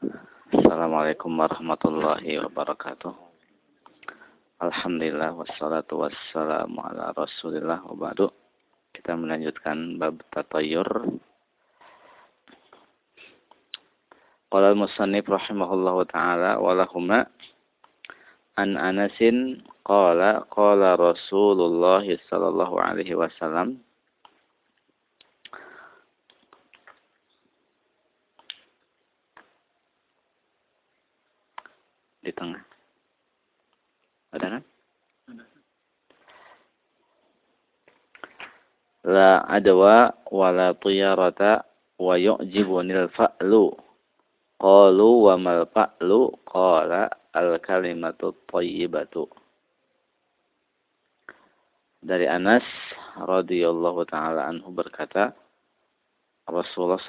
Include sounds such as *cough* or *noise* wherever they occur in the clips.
Assalamualaikum warahmatullahi wabarakatuh. Alhamdulillah wassalatu wassalamu ala Rasulillah wa ba'du. Kita melanjutkan bab tatayur. Qala al-musannif rahimahullahu taala wa lahuma an Anasin qala qala Rasulullah sallallahu alaihi wasallam di tengah. Ada kan? La adwa wa la tiyarata wa yu'jibunil fa'lu. Qalu wa mal fa'lu qala al kalimatu thayyibatu. Dari Anas radhiyallahu taala anhu berkata Rasulullah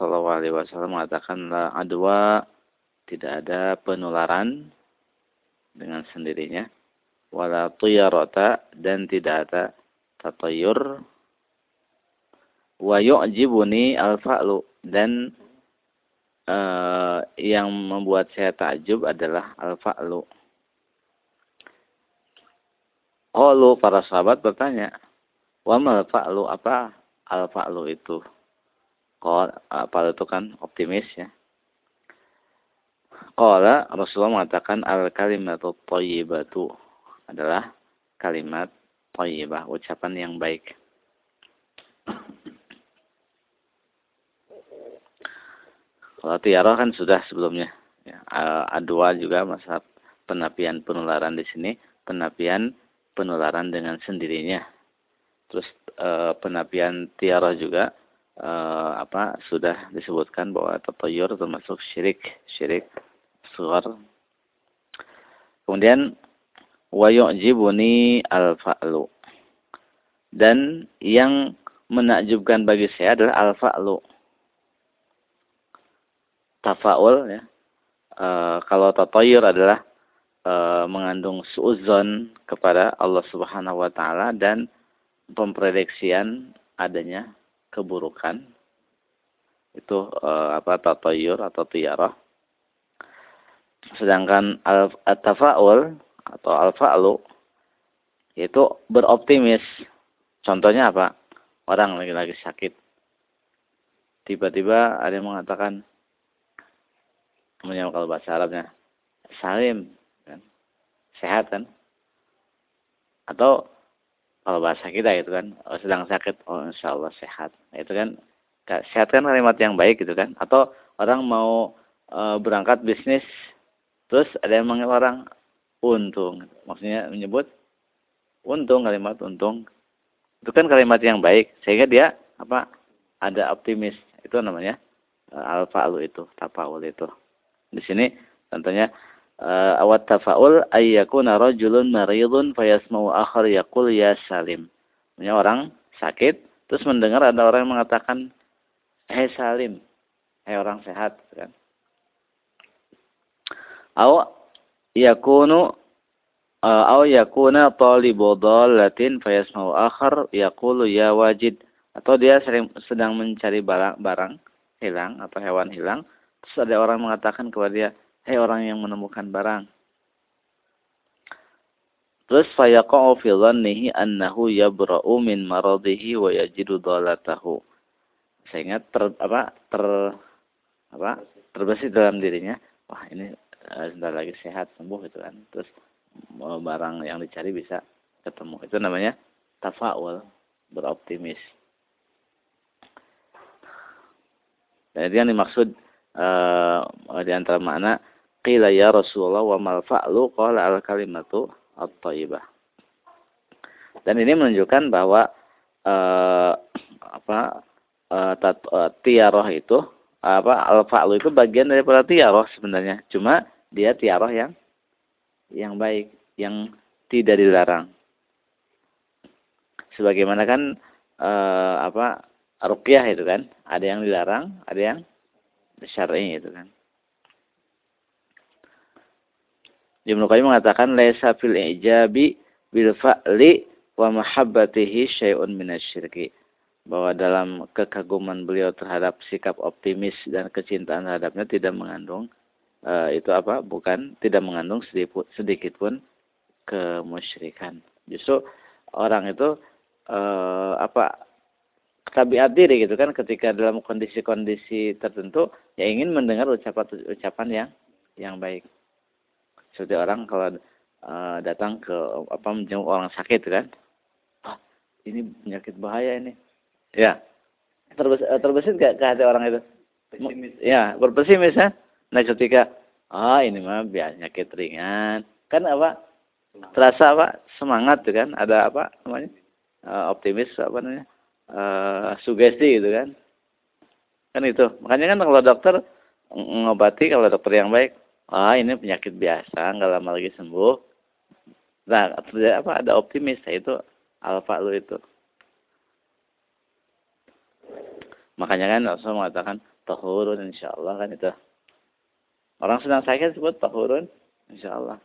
wasallam mengatakan la adwa tidak ada penularan dengan sendirinya. Wala tuyarata dan tidak ada tatayur wa yu'jibuni al-fa'lu. Dan uh, yang membuat saya takjub adalah al-fa'lu. Qalu para sahabat bertanya wa mal fa'lu? Apa al-fa'lu itu? Qal apa itu kan optimis ya Qala Rasulullah mengatakan al-kalimatu thayyibatu adalah kalimat thayyibah, ucapan yang baik. Kalau tiara kan sudah sebelumnya. Ya, adwa juga masa penapian penularan di sini, penapian penularan dengan sendirinya. Terus e, penapian tiara juga e, apa sudah disebutkan bahwa tatayur termasuk syirik, syirik suar. Kemudian wa yu'jibuni al-fa'lu. Dan yang menakjubkan bagi saya adalah al-fa'lu. Tafa'ul ya. E, kalau tatayur adalah e, mengandung suuzon kepada Allah Subhanahu wa taala dan pemprediksian adanya keburukan. Itu e, apa tatayur atau tiarah Sedangkan al-tafa'ul atau al-fa'lu itu beroptimis. Contohnya apa? Orang lagi-lagi sakit. Tiba-tiba ada yang mengatakan namanya kalau bahasa Arabnya salim kan sehat kan atau kalau bahasa kita gitu kan oh, sedang sakit oh insya Allah sehat itu kan sehat kan kalimat yang baik gitu kan atau orang mau e, berangkat bisnis Terus ada yang mengenal orang untung. Maksudnya menyebut untung kalimat untung. Itu kan kalimat yang baik sehingga dia apa? Ada optimis. Itu namanya uh, al-fa'lu itu, tafaul itu. Di sini tentunya uh, awat tafaul ayyakuna rajulun maridun fayasma'u akhar yaqul ya salim. Maksudnya orang sakit terus mendengar ada orang yang mengatakan hei salim, hei orang sehat kan Aw yakunu aw yakuna talibu dhallatin fayasma'u akhar yaqulu ya wajid atau dia sering sedang mencari barang, barang hilang atau hewan hilang. Terus ada orang mengatakan kepada dia hei orang yang menemukan barang. Terus fayaqa'u fi dhannihi annahu yabra'u min maradihi wa yajidu dhalatahu. Sehingga ter apa ter apa terbersih dalam dirinya. Wah ini sebentar lagi sehat sembuh gitu kan. Terus barang yang dicari bisa ketemu. Itu namanya tafaul beroptimis. Dan itu yang dimaksud uh, di antara makna qila ya Rasulullah wa mal fa'lu qala al kalimatu at-thayyibah dan ini menunjukkan bahwa uh, apa uh, tiaroh itu apa al-fa'lu itu bagian daripada tiaroh sebenarnya. Cuma dia tiaroh yang yang baik, yang tidak dilarang. Sebagaimana kan eh, apa ruqyah itu kan, ada yang dilarang, ada yang syar'i itu kan. Ibnu Qayyim mengatakan laisa fil ijabi bil fa'li wa mahabbatihi syai'un minasyirki bahwa dalam kekaguman beliau terhadap sikap optimis dan kecintaan terhadapnya tidak mengandung uh, itu apa? Bukan tidak mengandung sedikit, sedikit pun kemusyrikan. Justru orang itu uh, apa tabiat diri gitu kan ketika dalam kondisi-kondisi tertentu ya ingin mendengar ucapan-ucapan yang yang baik. Seperti orang kalau uh, datang ke apa menjenguk orang sakit kan. Ini penyakit bahaya ini. Ya. Terbesit, terbesit gak ke hati orang itu? Pesimis. Ya, berpesimis kan. Nah, ketika ah ini mah biasa penyakit ringan. Kan apa? Terasa apa? Semangat tuh kan. Ada apa namanya? Uh, optimis apa namanya? uh, sugesti gitu kan kan itu makanya kan kalau dokter ngobati kalau dokter yang baik ah ini penyakit biasa nggak lama lagi sembuh nah apa ada optimis ya itu alfa lu itu makanya kan Rasul mengatakan tahurun insya Allah kan itu. Orang sedang sakit disebut tahurun insya Allah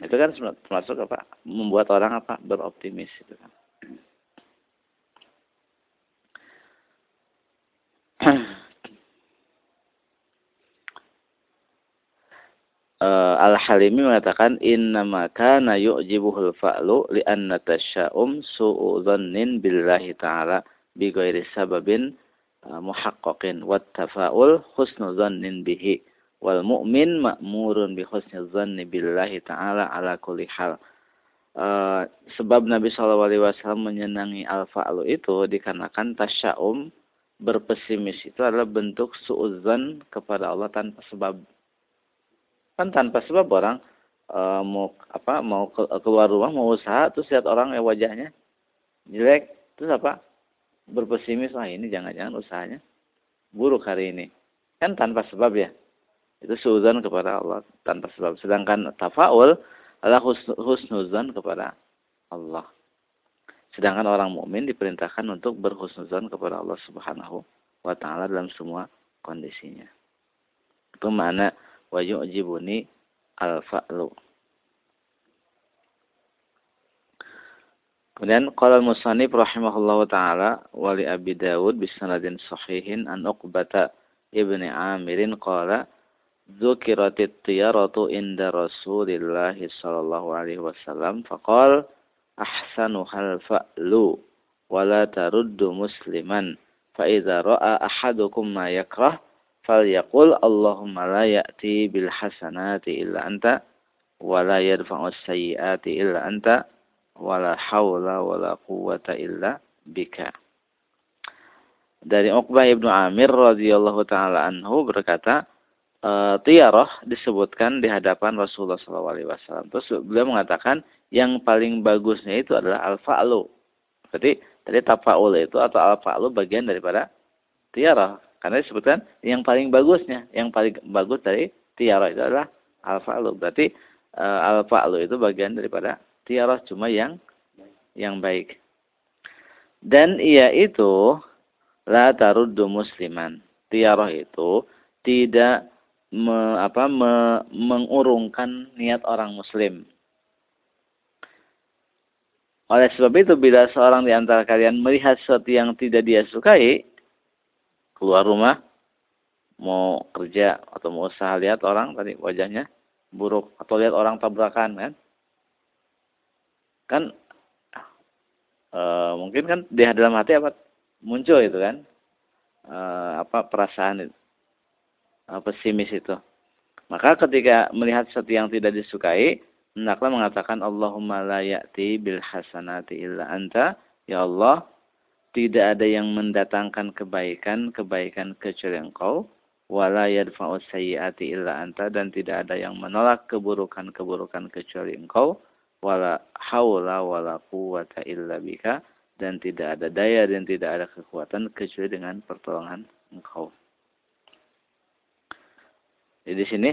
itu kan termasuk apa? Membuat orang apa? Beroptimis itu kan. Uh, *clears throat* Al-Halimi mengatakan innama kana yu'jibuhul fa'lu li'anna tasya'um su'u dhannin billahi ta'ala bi ghairi sababin muhaqqaqin wat tafa'ul husnu dhannin bihi wal mu'min ma'murun bi husni dhanni billahi ta'ala ala kulli hal uh, sebab Nabi Shallallahu alaihi wasallam menyenangi al-fa'lu itu dikarenakan tasya'um berpesimis itu adalah bentuk suudzon kepada Allah tanpa sebab. Kan tanpa sebab orang e, mau apa mau ke, keluar rumah mau usaha terus lihat orang ya wajahnya jelek terus apa berpesimis wah ini jangan-jangan usahanya buruk hari ini kan tanpa sebab ya itu suudzon kepada Allah tanpa sebab sedangkan tafaul adalah husnuzon kepada Allah Sedangkan orang mukmin diperintahkan untuk berhusnuzon kepada Allah Subhanahu wa taala dalam semua kondisinya. Itu makna wa yu'jibuni al-fa'lu. Kemudian qala al-musannif rahimahullahu taala wa li Abi Dawud bisanadin sahihin an Uqbata ibni Amirin qala dzukiratit tiyaratu inda Rasulillah sallallahu alaihi wasallam faqala ahsanuhal fa'lu wala taruddu musliman fa idza ra'a ahadukum ma yakrah falyaqul Allahumma la ya'ti bil hasanati illa anta wa la yadfa'u sayyiati illa anta wa la haula wa la quwwata illa bika dari Uqbah ibnu Amir radhiyallahu taala anhu berkata e, tiarah disebutkan di hadapan Rasulullah SAW. Terus beliau mengatakan yang paling bagusnya itu adalah al-fa'lu. Berarti tadi tafa'ul itu atau al-fa'lu bagian daripada tiara. Karena disebutkan yang paling bagusnya, yang paling bagus dari tiara itu adalah al-fa'lu. Berarti uh, al-fa'lu itu bagian daripada tiara cuma yang yang baik. Dan ia itu la taruddu musliman. Tiara itu tidak me, apa, me, mengurungkan niat orang muslim. Oleh sebab itu, bila seorang di antara kalian melihat sesuatu yang tidak dia sukai, keluar rumah, mau kerja atau mau usaha, lihat orang tadi wajahnya buruk, atau lihat orang tabrakan, kan? Kan, e, mungkin kan di dalam hati apa muncul itu kan, e, apa perasaan itu, e, pesimis itu. Maka ketika melihat sesuatu yang tidak disukai, hendaklah mengatakan Allahumma la ya'ti bil hasanati illa anta. Ya Allah tidak ada yang mendatangkan kebaikan kebaikan kecuali engkau. Wala yadfa'u sayyiati illa anta dan tidak ada yang menolak keburukan-keburukan kecuali engkau wala haula wala quwata illa bika dan tidak ada daya dan tidak ada kekuatan kecuali dengan pertolongan engkau. Jadi di sini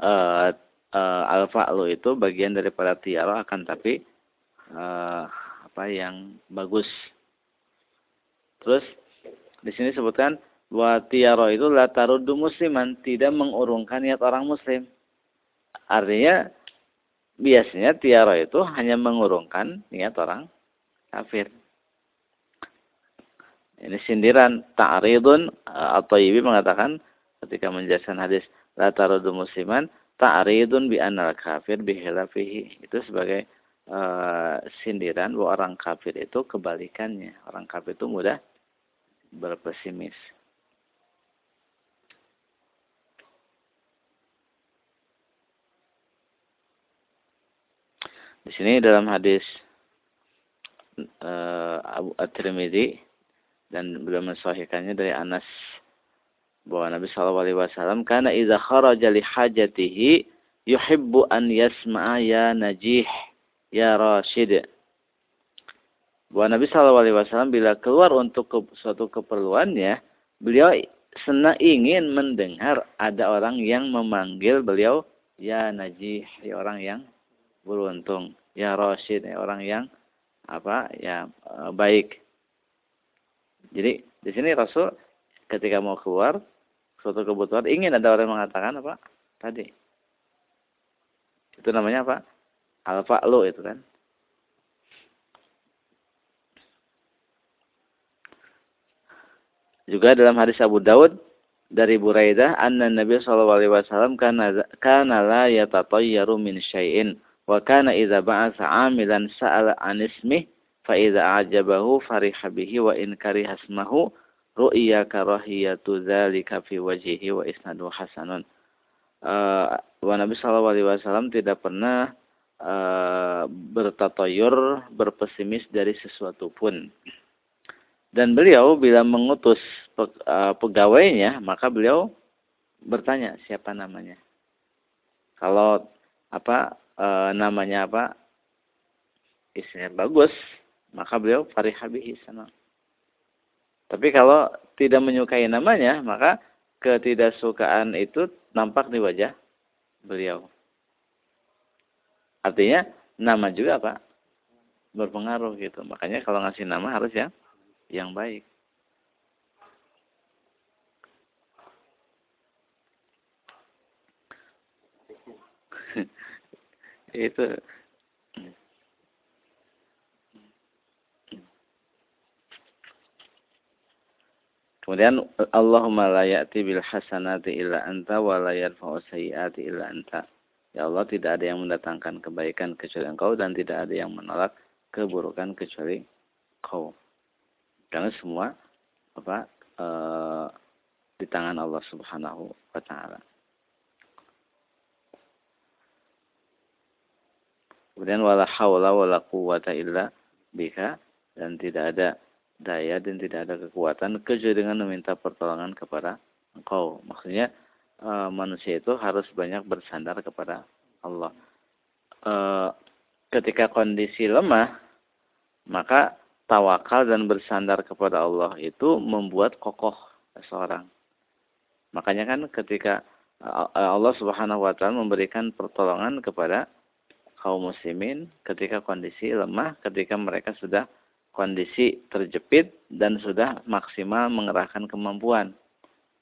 uh, uh, al-fa'lu itu bagian daripada tiara akan tapi uh, apa yang bagus. Terus di sini sebutkan bahwa tiara itu la tarudu musliman, tidak mengurungkan niat orang muslim. Artinya biasanya tiara itu hanya mengurungkan niat orang kafir. Ini sindiran ta'ridun atau ibi mengatakan ketika menjelaskan hadis la tarudu musliman ta'ridun bi anal kafir bi khilafihi. Itu sebagai uh, sindiran bahwa orang kafir itu kebalikannya. Orang kafir itu mudah berpesimis. Di sini dalam hadis uh, Abu At-Tirmidzi dan beliau mensahihkannya dari Anas bahwa Nabi Shallallahu Alaihi Wasallam karena idza kharaja li hajatihi yuhibbu an yasma'a ya najih ya rasyid bahwa Nabi Shallallahu Alaihi Wasallam bila keluar untuk ke, suatu keperluannya beliau senang ingin mendengar ada orang yang memanggil beliau ya najih ya orang yang beruntung ya rasyid ya orang yang apa ya eh, baik. Jadi di sini Rasul ketika mau keluar suatu kebutuhan ingin ada orang yang mengatakan apa? Tadi. Itu namanya apa? Al-fa'lu itu kan? Juga dalam hadis Abu Daud dari Buraidah anna Nabi sallallahu alaihi wasallam kana kana la yatatayyaru min syai'in Wa kana idza ba'atha 'amilan sa'ala 'an ismihi fa idza a'jabahu fariha bihi wa in kariha ismahu ru'ya karahiyatu dzalika fi wajhihi wa isnadu hasanun. Uh, wa Nabi sallallahu alaihi wasallam tidak pernah uh, bertatayur, berpesimis dari sesuatu pun. Dan beliau bila mengutus pe, uh, pegawainya, maka beliau bertanya siapa namanya. Kalau apa e, namanya apa? Istrinya bagus. Maka beliau farihabihi senang tapi kalau tidak menyukai namanya maka ketidaksukaan itu nampak di wajah beliau. Artinya nama juga pak berpengaruh gitu. Makanya kalau ngasih nama harus yang yang baik *laughs* itu Kemudian Allahumma la ya'ti bil hasanati illa anta wa la yarfa'u sayyi'ati illa anta. Ya Allah tidak ada yang mendatangkan kebaikan kecuali Engkau dan tidak ada yang menolak keburukan kecuali Engkau. Karena semua apa e, di tangan Allah Subhanahu wa taala. Kemudian wala haula wala quwata illa bika dan tidak ada daya dan tidak ada kekuatan kecuali dengan meminta pertolongan kepada engkau. Maksudnya e, manusia itu harus banyak bersandar kepada Allah. E, ketika kondisi lemah, maka tawakal dan bersandar kepada Allah itu membuat kokoh seseorang. Makanya kan ketika Allah Subhanahu wa taala memberikan pertolongan kepada kaum muslimin ketika kondisi lemah, ketika mereka sudah kondisi terjepit dan sudah maksimal mengerahkan kemampuan.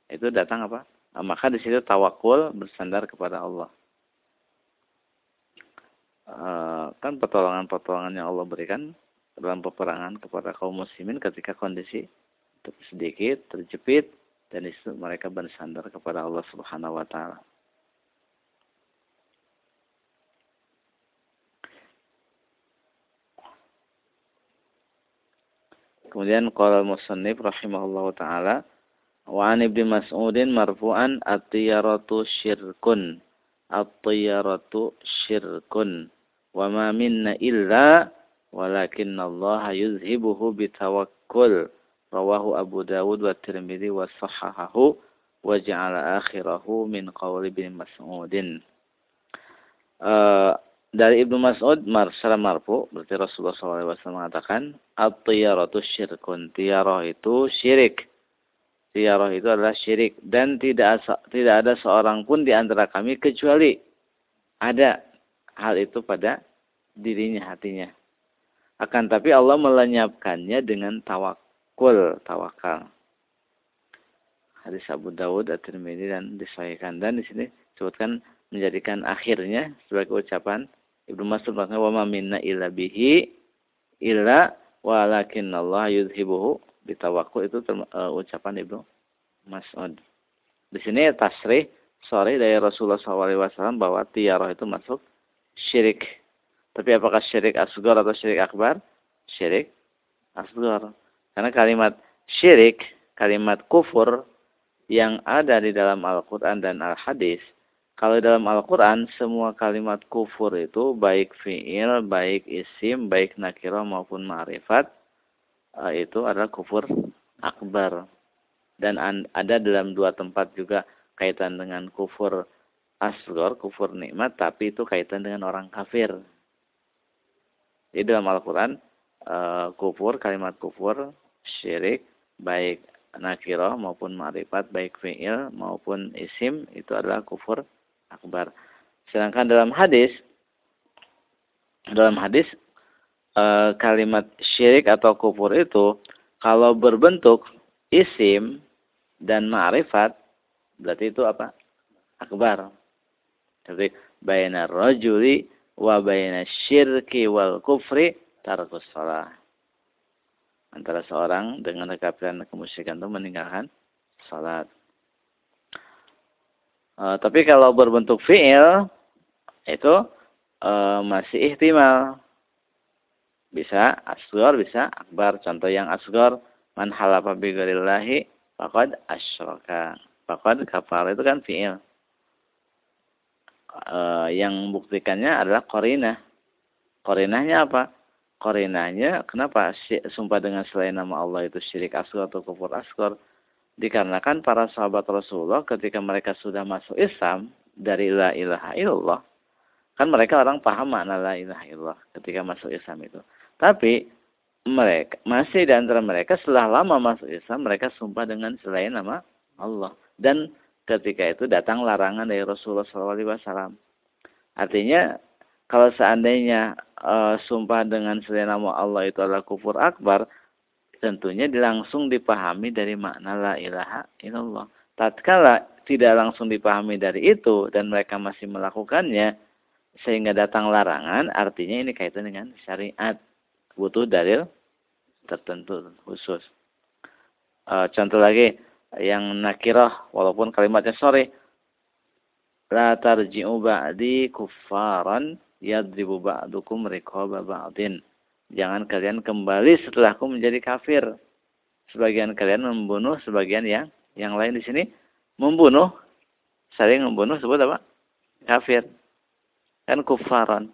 Itu datang apa? Nah, maka di situ tawakul bersandar kepada Allah. E, kan pertolongan-pertolongan yang Allah berikan dalam peperangan kepada kaum muslimin ketika kondisi sedikit terjepit dan itu mereka bersandar kepada Allah Subhanahu wa taala. Kemudian qala musannif rahimahullahu taala wa an ibnu Mas'udin marfu'an at-tiyaratu syirkun at-tiyaratu syirkun wa ma minna illa walakin Allah yuzhibuhu bitawakkul rawahu Abu Dawud wa Tirmidzi wa sahahahu wa ja'ala akhirahu min qawli bin Mas'udin. Uh, dari Ibnu Mas'ud mar secara marfu berarti Rasulullah SAW mengatakan at-tiyaratu syirkun. Tiyarah itu syirik. Tiyarah itu adalah syirik. Dan tidak tidak ada seorang pun di antara kami kecuali ada hal itu pada dirinya hatinya. Akan tapi Allah melenyapkannya dengan tawakul tawakal. Hadis Abu Dawud At-Tirmidzi dan disahihkan. Dan di sini disebutkan menjadikan akhirnya sebagai ucapan Ibnu Mas'ud mengatakan wa ma minna illa bihi illa walakin Allah yuzhibuhu bitawakkul itu uh, ucapan Ibnu Mas'ud. Di sini tasrih sorry dari Rasulullah SAW bahwa tiaroh itu masuk syirik. Tapi apakah syirik asgar atau syirik akbar? Syirik asgar. Karena kalimat syirik, kalimat kufur yang ada di dalam Al-Quran dan Al-Hadis, kalau dalam Al-Quran semua kalimat kufur itu baik fi'il, baik isim, baik nakirah maupun ma'rifat, eh, itu adalah kufur akbar dan ada dalam dua tempat juga kaitan dengan kufur asgor, kufur nikmat, tapi itu kaitan dengan orang kafir. Jadi dalam Al-Quran, uh, kufur, kalimat kufur, syirik, baik nakiro maupun ma'rifat, baik fi'il maupun isim, itu adalah kufur akbar. Sedangkan dalam hadis, dalam hadis, uh, kalimat syirik atau kufur itu, kalau berbentuk isim, dan ma'rifat berarti itu apa? Akbar. Jadi baina rajuli wa baina syirki wal kufri tarkus salah. Antara seorang dengan kekafiran kemusyrikan itu meninggalkan salat. E, tapi kalau berbentuk fi'il itu e, masih ihtimal. Bisa asgor, bisa akbar. Contoh yang asgor man halafa bi Fakad asyraka. Fakad kafar itu kan fi'il. E, yang buktikannya adalah korina. Korinahnya apa? Korinahnya kenapa sumpah dengan selain nama Allah itu syirik asghar atau kufur asghar? Dikarenakan para sahabat Rasulullah ketika mereka sudah masuk Islam dari la ilaha illallah, kan mereka orang paham makna la ilaha illallah ketika masuk Islam itu. Tapi mereka masih di antara mereka setelah lama masuk Islam mereka sumpah dengan selain nama Allah dan ketika itu datang larangan dari Rasulullah SAW. Artinya kalau seandainya e, sumpah dengan selain nama Allah itu adalah kufur akbar, tentunya langsung dipahami dari makna la ilaha illallah. Tatkala tidak langsung dipahami dari itu dan mereka masih melakukannya sehingga datang larangan, artinya ini kaitan dengan syariat. Butuh dalil tertentu khusus. E, contoh lagi yang nakirah walaupun kalimatnya sorry. La tarji'u ba'di kuffaran yadribu ba'dukum riqaba ba'din. Jangan kalian kembali setelahku menjadi kafir. Sebagian kalian membunuh sebagian yang yang lain di sini membunuh saling membunuh sebut apa? Kafir. Kan kufaran.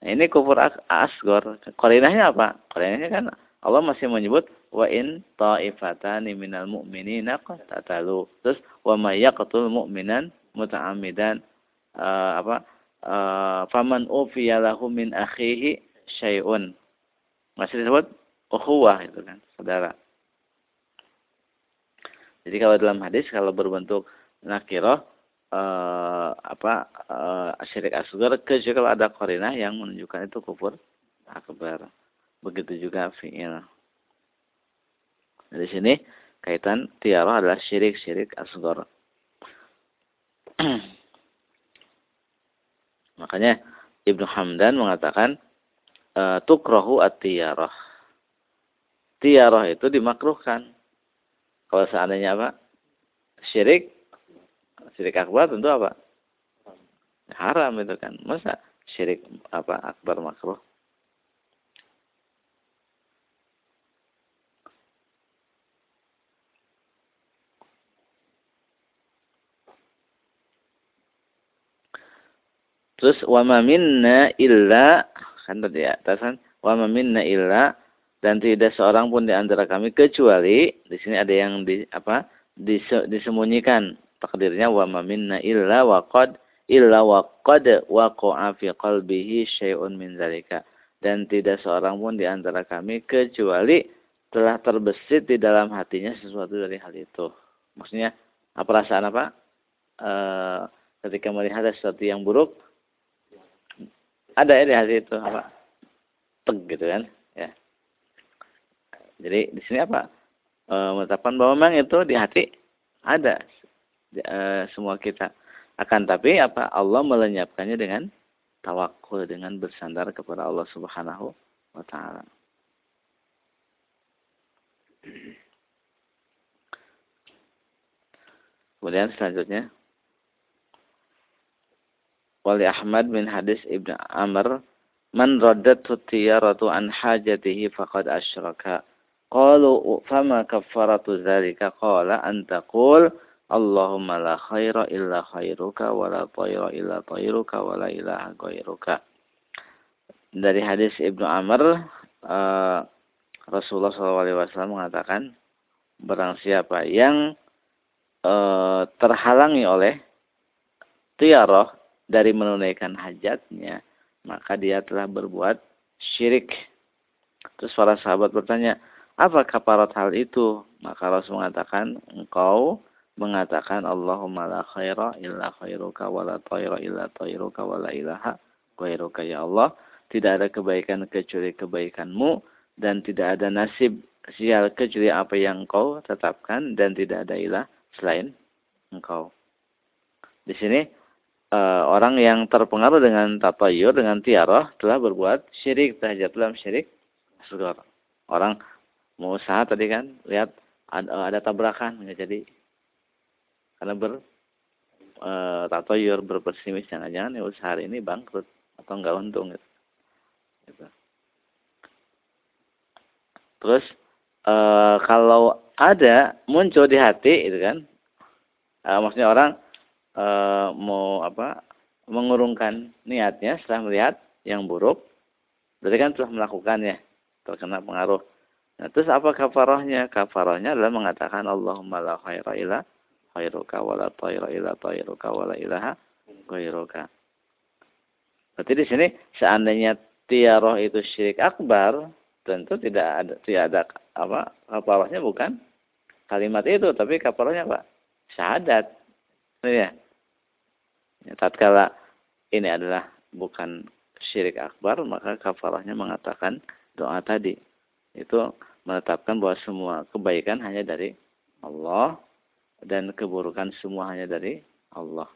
Nah, ini kufur asgor. Korinahnya apa? Korinahnya kan Allah masih menyebut wa in ta'ifatani minal mu'minina qatatalu. Terus wa may yaqtul mu'minan muta'ammidan uh, apa? Uh, faman ufiya lahu min akhihi syai'un. Masih disebut ukhuwah itu kan, saudara. Jadi kalau dalam hadis kalau berbentuk nakirah uh, apa uh, syirik asgar kecuali ada korinah yang menunjukkan itu kufur akbar. Begitu juga fi'il. Dari sini kaitan tiarah adalah syirik-syirik asgar. *clears throat* Makanya Ibnu Hamdan mengatakan uh, tukrohu at-tiarah. Tiarah itu dimakruhkan. Kalau seandainya apa? Syirik Syirik akbar tentu apa? Haram itu kan. Masa syirik apa akbar makruh? Terus wa ma minna illa kan tadi ya, wa minna illa dan tidak seorang pun di antara kami kecuali di sini ada yang di apa disembunyikan takdirnya wa minna illa wa qad illa wa qad waqa'a fi qalbihi syai'un min zalika dan tidak seorang pun di antara kami kecuali telah terbesit di dalam hatinya sesuatu dari hal itu. Maksudnya apa perasaan apa? E, ketika melihat sesuatu yang buruk ada ya di hati itu apa? Teg gitu kan? Ya. Jadi di sini apa? E, menetapkan bahwa memang itu di hati ada e, semua kita. Akan tapi apa Allah melenyapkannya dengan tawakul dengan bersandar kepada Allah Subhanahu wa taala. Kemudian selanjutnya Wali Ahmad bin hadis Ibn Amr Man raddatu tiyaratu an hajatihi faqad asyraka Qalu fama kaffaratu dzalika qala an taqul Allahumma la khaira illa khairuka wa la tayra illa tayruka wa la ilaha ghairuka. Dari hadis Ibnu Amr uh, Rasulullah SAW mengatakan barang siapa yang uh, terhalangi oleh tiaroh dari menunaikan hajatnya maka dia telah berbuat syirik. Terus para sahabat bertanya, apa kaparat hal itu? Maka Rasul mengatakan, engkau mengatakan Allahumma la khaira illa khairuka wa la tayra illa tayruka wa la ilaha khairuka ya Allah tidak ada kebaikan kecuali kebaikanmu dan tidak ada nasib sial kecuali apa yang engkau tetapkan dan tidak ada ilah selain engkau di sini uh, orang yang terpengaruh dengan tatayur dengan tiarah telah berbuat syirik tahajat dalam syirik asgar orang mau usaha tadi kan lihat ada, ada tabrakan jadi karena ber e, tatoyur berpesimis jangan-jangan ya usaha hari ini bangkrut atau enggak untung gitu. gitu. Terus e, kalau ada muncul di hati itu kan e, maksudnya orang mau apa mengurungkan niatnya setelah melihat yang buruk berarti kan telah melakukannya terkena pengaruh. Nah, terus apa kafarahnya? Kafarahnya adalah mengatakan Allahumma la khaira illa khairuka wala tayra ila tayruka wala ilaha ghairuka. Berarti di sini seandainya tiaroh itu syirik akbar, tentu tidak ada tidak ada apa kafarahnya bukan kalimat itu, tapi kafarahnya apa? Syahadat. Ya. ya. Tatkala ini adalah bukan syirik akbar, maka kafarahnya mengatakan doa tadi. Itu menetapkan bahwa semua kebaikan hanya dari Allah dan keburukan semua hanya dari Allah.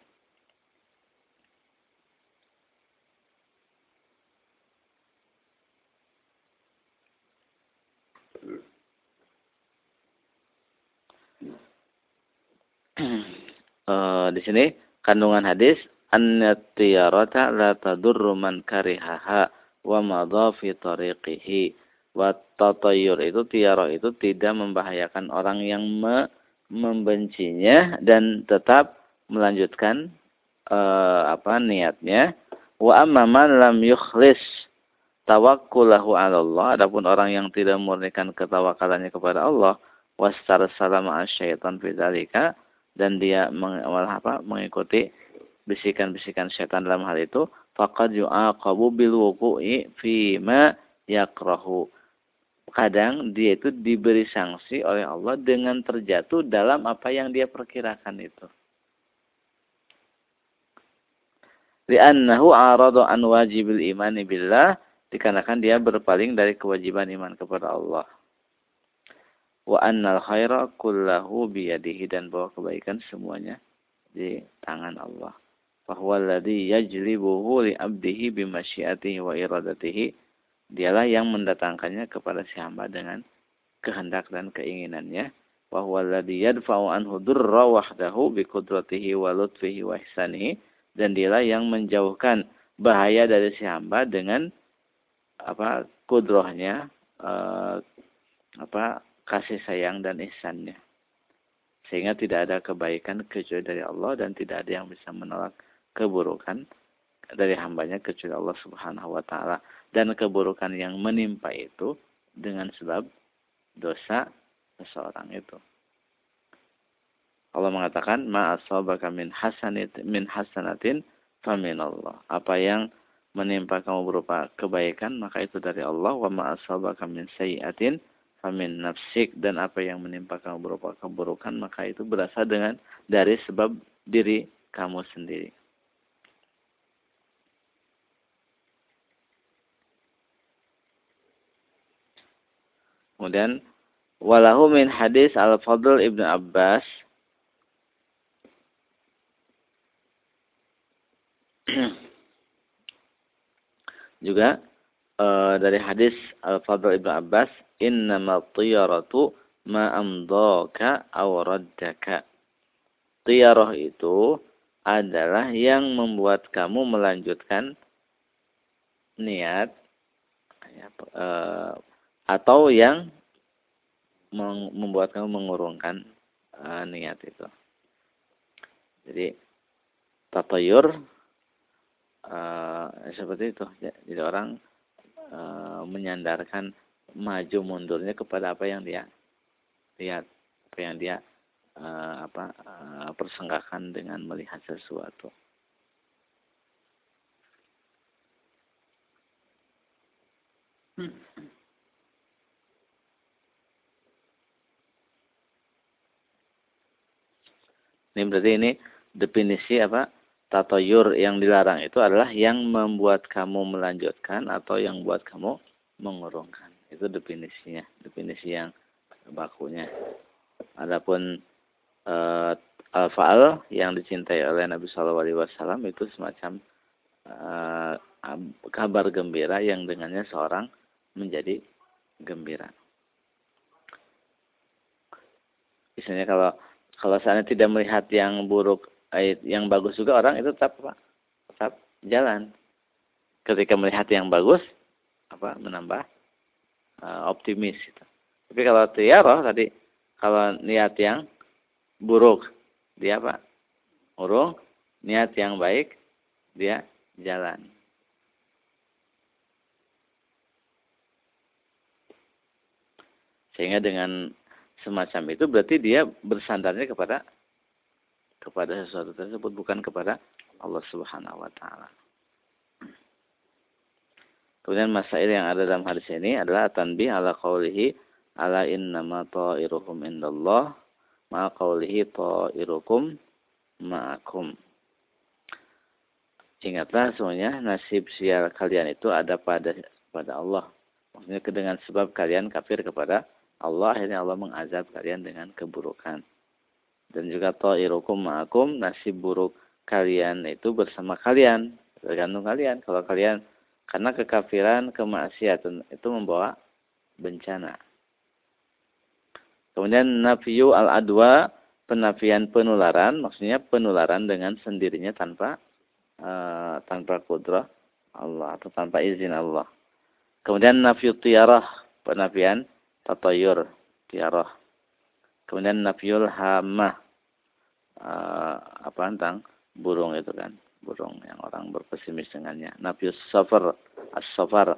Uh, di sini kandungan hadis an-tiyarata la tadurru man karihaha wa madha fi tariqihi. Wa tatayyur itu tiara itu tidak membahayakan orang yang me membencinya dan tetap melanjutkan uh, apa niatnya. Wa amma man lam yukhlis tawakkulahu 'ala Allah adapun orang yang tidak memurnikan ketawakalannya kepada Allah salama syaitan bidzalika dan dia meng, apa, mengikuti bisikan-bisikan setan dalam hal itu faqad yu'aqabu bil wuqu'i fi ma yakrahu kadang dia itu diberi sanksi oleh Allah dengan terjatuh dalam apa yang dia perkirakan itu. Li'annahu aradu an wajibil imani billah dikarenakan dia berpaling dari kewajiban iman kepada Allah. Wa annal khaira kullahu biyadihi dan bahwa kebaikan semuanya di tangan Allah. Fahuwa alladhi yajlibuhu li abdihi bimasyiatihi wa iradatihi dialah yang mendatangkannya kepada si hamba dengan kehendak dan keinginannya wa huwa alladhi yadfa'u anhu durra wahdahu bi qudratihi wa lutfihi wa ihsanihi dan dialah yang menjauhkan bahaya dari si hamba dengan apa kudrohnya eh, apa kasih sayang dan ihsannya sehingga tidak ada kebaikan kecuali dari Allah dan tidak ada yang bisa menolak keburukan dari hambanya kecuali Allah Subhanahu wa taala dan keburukan yang menimpa itu dengan sebab dosa seseorang itu. Allah mengatakan ma asabaka min min hasanatin faminallah. Apa yang menimpa kamu berupa kebaikan maka itu dari Allah wa ma asabaka min sayiatin famin nafsik dan apa yang menimpa kamu berupa keburukan maka itu berasal dengan dari sebab diri kamu sendiri. Kemudian walahu min hadis Al-Fadl Ibnu Abbas *clears throat* juga uh, dari hadis Al-Fadl Ibnu Abbas innamal tiyaratu ma amdaka aw raddaka itu adalah yang membuat kamu melanjutkan niat ya, e, atau yang membuat kamu mengurungkan e, niat itu. Jadi tatayur e, seperti itu. Ya, jadi orang menyandarkan maju mundurnya kepada apa yang dia lihat, apa yang dia e, apa e, persenggakan dengan melihat sesuatu. Hmm. Ini berarti ini definisi apa? Tatoyur yang dilarang itu adalah yang membuat kamu melanjutkan atau yang buat kamu mengurungkan. Itu definisinya, definisi yang bakunya. Adapun uh, al-faal yang dicintai oleh Nabi Shallallahu Alaihi Wasallam itu semacam uh, kabar gembira yang dengannya seorang menjadi gembira. Misalnya kalau kalau saya tidak melihat yang buruk, yang bagus juga orang itu tetap? Tetap jalan. Ketika melihat yang bagus, apa menambah uh, optimis. Gitu. Tapi kalau tiaroh tadi, kalau niat yang buruk, dia apa? Urung. Niat yang baik, dia jalan. Sehingga dengan semacam itu berarti dia bersandarnya kepada kepada sesuatu tersebut bukan kepada Allah Subhanahu wa taala. Kemudian masail yang ada dalam hadis ini adalah tanbih ala qaulihi ala innama ta'iruhum indallah ma qaulihi ta'irukum ma'akum. Ingatlah semuanya nasib sial kalian itu ada pada pada Allah. Maksudnya dengan sebab kalian kafir kepada Allah akhirnya Allah mengazab kalian dengan keburukan. Dan juga ta'irukum ma'akum nasib buruk kalian itu bersama kalian. Tergantung kalian. Kalau kalian karena kekafiran, kemaksiatan itu membawa bencana. Kemudian nafiyu al-adwa, penafian penularan, maksudnya penularan dengan sendirinya tanpa uh, tanpa kudrah Allah atau tanpa izin Allah. Kemudian nafiyu tiarah, penafian tatayur tiarah kemudian nafyul hamah uh, apa tentang burung itu kan. Burung yang orang berpesimis dengannya. Nafyus safar as-safar.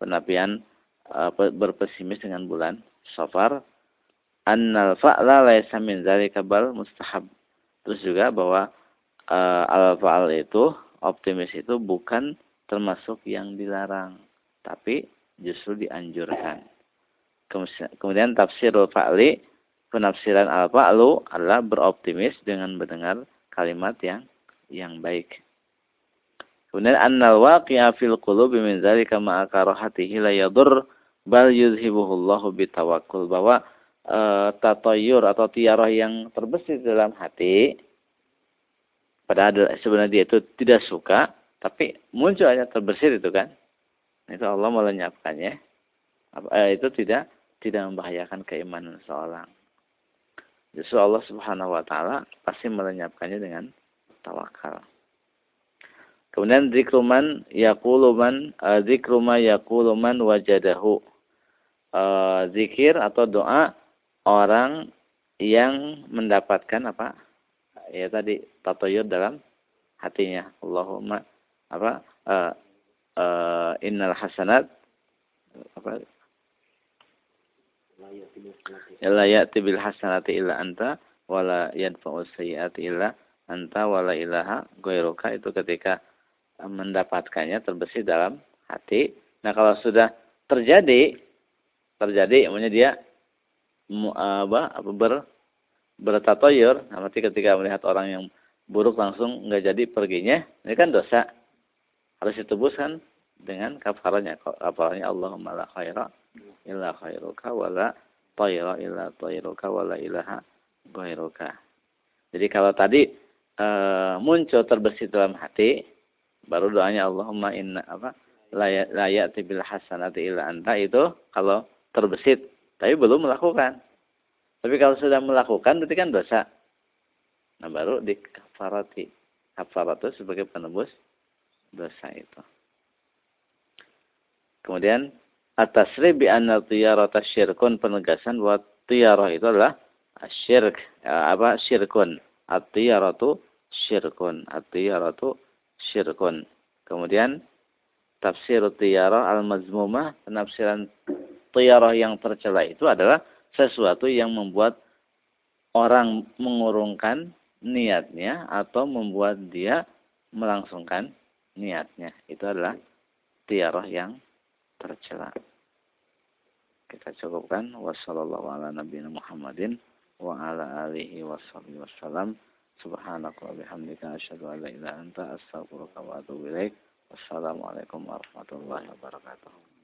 Penafian uh, berpesimis dengan bulan safar. Annal fa'la laisa min dzalika bal mustahab. Terus juga bahwa uh, al-fa'al itu optimis itu bukan termasuk yang dilarang tapi justru dianjurkan. Kemudian tafsirul fa'li, penafsiran al-fa'lu adalah beroptimis dengan mendengar kalimat yang yang baik. Kemudian annal waqi'a fil qulubi min dzalika ma'a karahatihi la yadur bal yuzhibuhu Allahu bitawakkul bahwa e, tatayur atau tiarah yang terbesit dalam hati padahal sebenarnya dia itu tidak suka tapi muncul hanya terbesit itu kan itu Allah melenyapkannya eh, itu tidak tidak membahayakan keimanan seorang. Justru Allah Subhanahu wa taala pasti melenyapkannya dengan tawakal. Kemudian zikruman yaquluman uh, zikruma yaquluman wajadahu. Uh, zikir atau doa orang yang mendapatkan apa? Ya tadi tatoyur dalam hatinya. Allahumma apa? Uh, uh, innal hasanat apa La ya'ti bil hasanati illa anta wala yadfa'u sayyi'ati illa anta wala ilaha ghairuka itu ketika mendapatkannya terbesit dalam hati. Nah, kalau sudah terjadi terjadi namanya dia apa, apa ber bertatoyur, berarti ketika melihat orang yang buruk langsung nggak jadi perginya, ini kan dosa. Harus ditebus kan dengan kafarnya. Kafarnya Allahumma la khaira illa khairuka wala tayra illa tayruka wala ilaha ghairuka. Jadi kalau tadi e, muncul terbesit dalam hati, baru doanya Allahumma inna apa la ya'ti bil hasanati illa anta itu kalau terbesit tapi belum melakukan. Tapi kalau sudah melakukan berarti kan dosa. Nah baru di kafarati. Kafarat itu sebagai penebus dosa itu. Kemudian atasri bi anna tiyarata syirkun penegasan bahwa tiyarah itu adalah syirk ya, apa syirkun. At-tiyaratu syirkun. At-tiyaratu syirkun. Kemudian tafsir tiyarah al-mazmumah penafsiran tiyarah yang tercela itu adalah sesuatu yang membuat orang mengurungkan niatnya atau membuat dia melangsungkan niatnya. Itu adalah tiarah yang tercela. Kita cukupkan wassalamualaikum warahmatullahi Muhammadin wa ala alihi wasallam. Subhanaka wa bihamdika asyhadu an la ilaha anta astaghfiruka wa atubu ilaik. Wassalamualaikum warahmatullahi wabarakatuh.